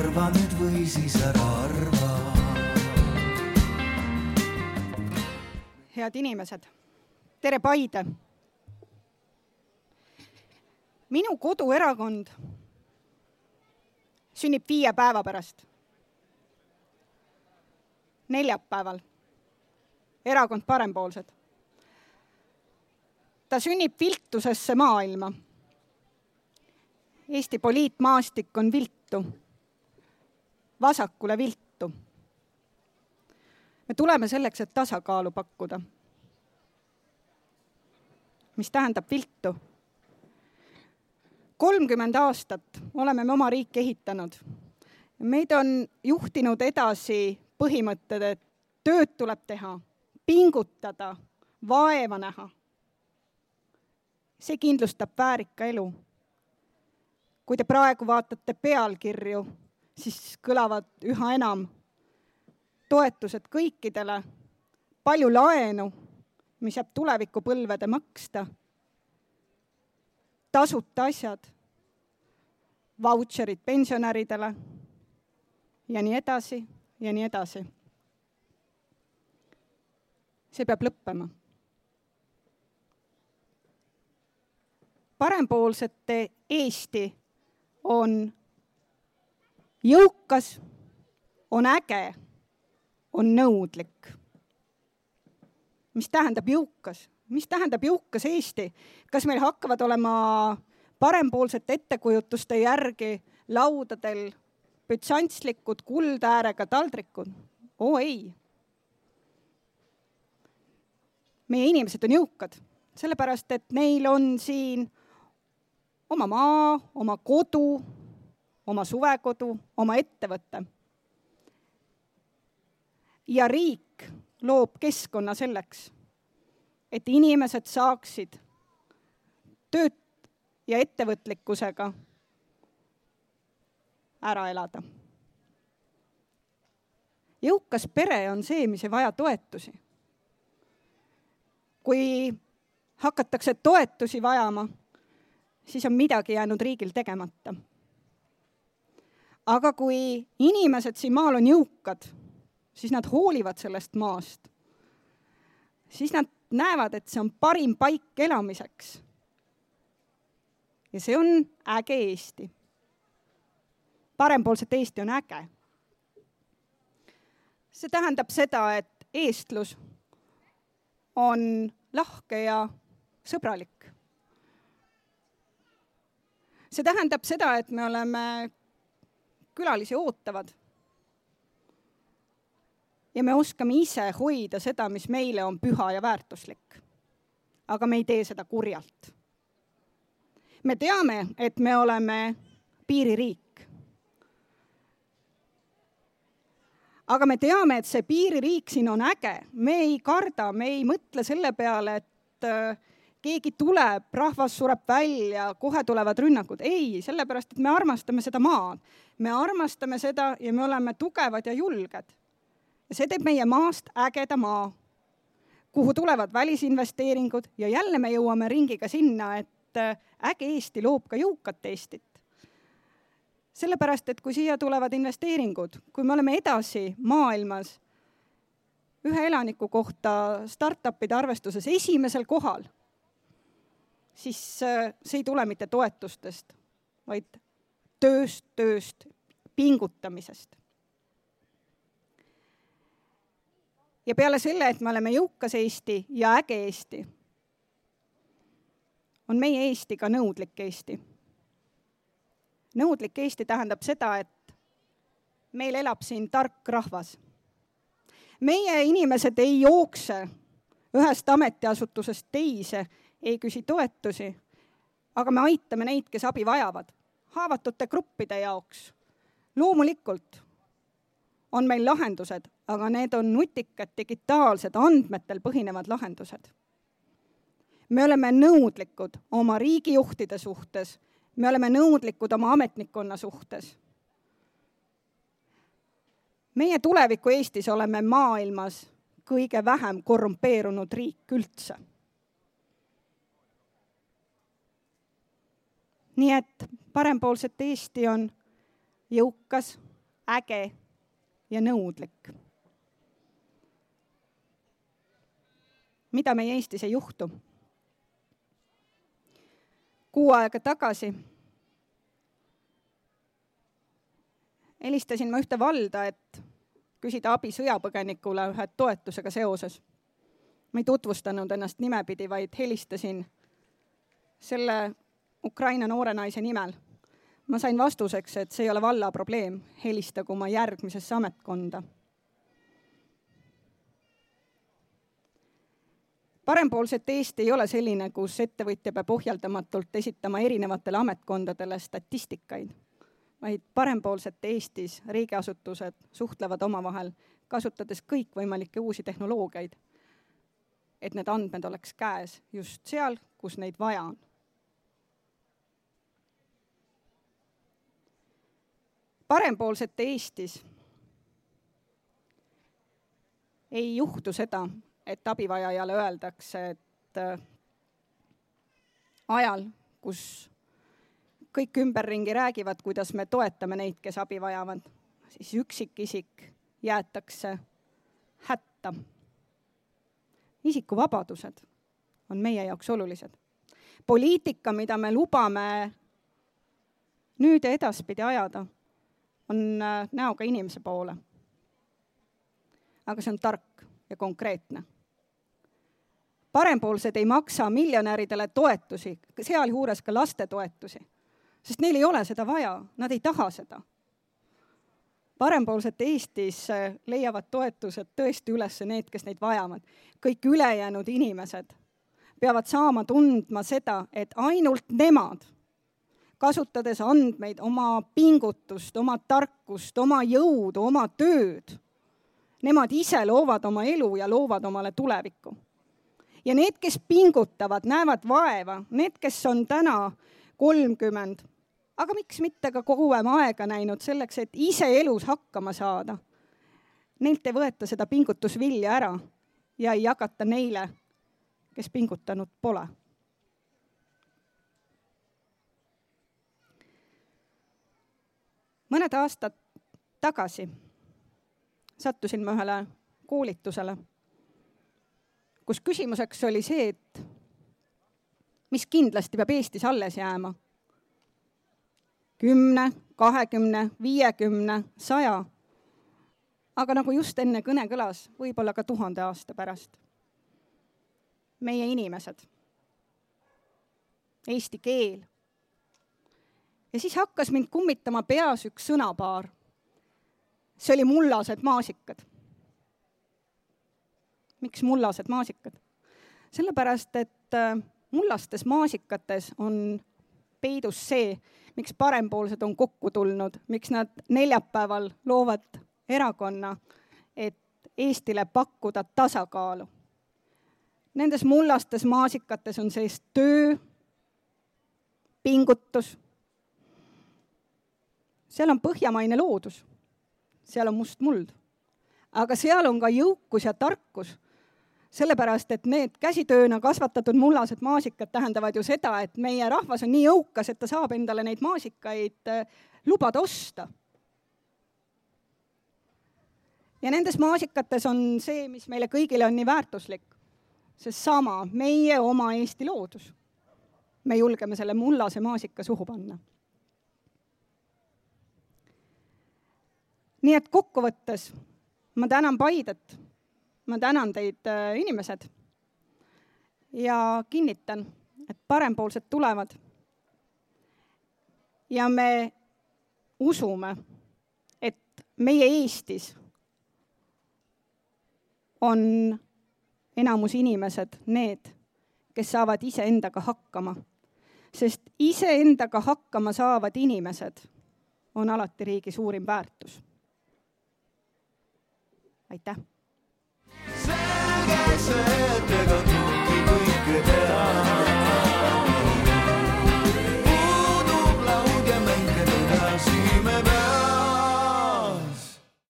arva nüüd või siis ära arva. head inimesed, tere Paide. minu koduerakond sünnib viie päeva pärast. neljapäeval. erakond Parempoolsed. ta sünnib viltusesse maailma. Eesti poliitmaastik on viltu, vasakule viltu. me tuleme selleks, et tasakaalu pakkuda. mis tähendab viltu kolmkümmend aastat oleme me oma riiki ehitanud. meid on juhtinud edasi põhimõtted, et tööd tuleb teha, pingutada, vaeva näha. see kindlustab väärika elu. kui te praegu vaatate pealkirju, siis kõlavad üha enam toetused kõikidele, palju laenu, mis jääb tulevikupõlvede maksta tasuta asjad, vautšerid pensionäridele ja nii edasi ja nii edasi. see peab lõppema. parempoolsete Eesti on jõukas, on äge, on nõudlik. mis tähendab jõukas? mis tähendab jõukas Eesti? kas meil hakkavad olema parempoolsete ettekujutuste järgi laudadel bütsantslikud kuldäärega taldrikud? oo ei. meie inimesed on jõukad, sellepärast et neil on siin oma maa, oma kodu, oma suvekodu, oma ettevõte. ja riik loob keskkonna selleks et inimesed saaksid tööd ja ettevõtlikkusega ära elada. jõukas pere on see, mis ei vaja toetusi. kui hakatakse toetusi vajama, siis on midagi jäänud riigil tegemata. Aga kui inimesed siin maal on jõukad, siis nad hoolivad sellest maast, siis nad näevad, et see on parim paik elamiseks. ja see on äge Eesti. parempoolset Eesti on äge. see tähendab seda, et eestlus on lahke ja sõbralik. see tähendab seda, et me oleme külalisi ootavad ja me oskame ise hoida seda, mis meile on püha ja väärtuslik. aga me ei tee seda kurjalt. me teame, et me oleme piiririik. aga me teame, et see piiririik siin on äge, me ei karda, me ei mõtle selle peale, et äh, keegi tuleb, rahvas sureb välja, kohe tulevad rünnakud. ei, sellepärast et me armastame seda maad. Me armastame seda ja me oleme tugevad ja julged ja see teeb meie maast ägeda maa, kuhu tulevad välisinvesteeringud ja jälle me jõuame ringiga sinna, et äh, äge Eesti loob ka jõukat Eestit. sellepärast, et kui siia tulevad investeeringud, kui me oleme edasi maailmas ühe elaniku kohta startup'ide arvestuses esimesel kohal, siis äh, see ei tule mitte toetustest, vaid tööst, tööst, pingutamisest. ja peale selle, et me oleme jõukas Eesti ja äge Eesti, on meie Eesti ka nõudlik Eesti. nõudlik Eesti tähendab seda, et meil elab siin tark rahvas. meie inimesed ei jookse ühest ametiasutusest teise, ei küsi toetusi, aga me aitame neid, kes abi vajavad, haavatute gruppide jaoks. loomulikult on meil lahendused, aga need on nutikad, digitaalsed, andmetel põhinevad lahendused. me oleme nõudlikud oma riigijuhtide suhtes, me oleme nõudlikud oma ametnikkonna suhtes. meie tuleviku Eestis oleme maailmas kõige vähem korrumpeerunud riik üldse. Nii et parempoolset Eesti on jõukas, äge ja nõudlik. mida meie Eestis ei juhtu? kuu aega tagasi helistasin ma ühte valda, et küsida abi sõjapõgenikule ühe toetusega seoses. ma ei tutvustanud ennast nimepidi, vaid helistasin selle Ukraina noore naise nimel. ma sain vastuseks, et see ei ole valla probleem, helistagu oma järgmisesse ametkonda. parempoolset Eesti ei ole selline, kus ettevõtja peab ohjeldamatult esitama erinevatele ametkondadele statistikaid vaid parempoolsete Eestis riigiasutused suhtlevad omavahel, kasutades kõikvõimalikke uusi tehnoloogiaid, et need andmed oleks käes just seal, kus neid vaja on. Parempoolsete Eestis ei juhtu seda, et abivajajale öeldakse, et äh, ajal, kus kõik ümberringi räägivad, kuidas me toetame neid, kes abi vajavad, siis üksikisik jäetakse hätta. isikuvabadused on meie jaoks olulised. poliitika, mida me lubame nüüd ja edaspidi ajada, on äh, näoga inimese poole. aga see on tark ja konkreetne parempoolsed ei maksa miljonäridele toetusi, sealjuures ka lastetoetusi sest neil ei ole seda vaja, nad ei taha seda. parempoolsete Eestis äh, leiavad toetused tõesti üles need, kes neid vajavad. kõik ülejäänud inimesed peavad saama tundma seda, et ainult nemad, kasutades andmeid, oma pingutust, oma tarkust, oma jõudu, oma tööd, nemad ise loovad oma elu ja loovad omale tulevikku. ja need, kes pingutavad, näevad vaeva, need, kes on täna kolmkümmend, aga miks mitte ka kauem aega näinud selleks, et ise elus hakkama saada. Neilt ei võeta seda pingutusvilja ära ja ei jagata neile, kes pingutanud pole. Mõned aastad tagasi sattusin ma ühele koolitusele, kus küsimuseks oli see, et mis kindlasti peab Eestis alles jääma kümne, kahekümne, viiekümne, saja. aga nagu just enne kõne kõlas, võib-olla ka tuhande aasta pärast. meie inimesed, eesti keel. Ja siis hakkas mind kummitama peas üks sõnapaar. see oli mullased maasikad. miks mullased maasikad? sellepärast, et äh, mullastes maasikates on peidus see, miks parempoolsed on kokku tulnud, miks nad neljapäeval loovad erakonna, et Eestile pakkuda tasakaalu. Nendes mullastes maasikates on sees töö, pingutus. Seal on põhjamaine loodus, seal on must muld, aga seal on ka jõukus ja tarkus sellepärast et need käsitööna kasvatatud mullased maasikad tähendavad ju seda, et meie rahvas on nii jõukas, et ta saab endale neid maasikaid äh, lubada osta. ja nendes maasikates on see, mis meile kõigile on nii väärtuslik, seesama meie oma Eesti loodus. me julgeme selle mullase maasika suhu panna. Nii et kokkuvõttes ma tänan Paidet ma tänan teid, äh, inimesed. ja kinnitan, et parempoolsed tulevad. ja me usume, et meie Eestis on enamus inimesed need, kes saavad iseendaga hakkama. sest iseendaga hakkama saavad inimesed on alati riigi suurim väärtus aitäh. selge see, et ega kõike teha.